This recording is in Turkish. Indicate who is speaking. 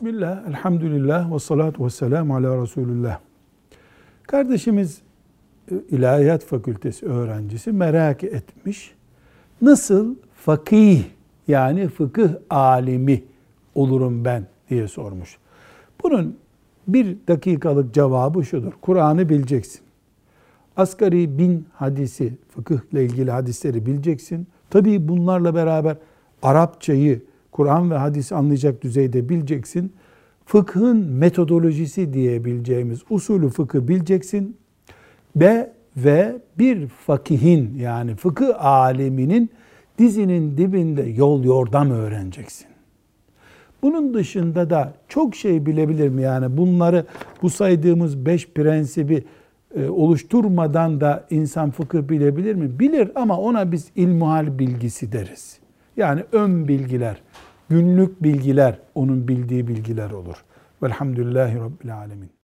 Speaker 1: Bismillah, elhamdülillah ve salatu ve selamu ala Resulullah. Kardeşimiz e, İlahiyat Fakültesi öğrencisi merak etmiş. Nasıl fakih yani fıkıh alimi olurum ben diye sormuş. Bunun bir dakikalık cevabı şudur. Kur'an'ı bileceksin. Asgari bin hadisi, fıkıhla ilgili hadisleri bileceksin. Tabii bunlarla beraber Arapçayı, Kur'an ve hadis anlayacak düzeyde bileceksin. Fıkhın metodolojisi diyebileceğimiz usulü fıkı bileceksin. Ve ve bir fakihin yani fıkıh aleminin dizinin dibinde yol yordam öğreneceksin. Bunun dışında da çok şey bilebilir mi? Yani bunları bu saydığımız beş prensibi e, oluşturmadan da insan fıkıh bilebilir mi? Bilir ama ona biz ilmuhal bilgisi deriz. Yani ön bilgiler, günlük bilgiler onun bildiği bilgiler olur. Velhamdülillahi Rabbil Alemin.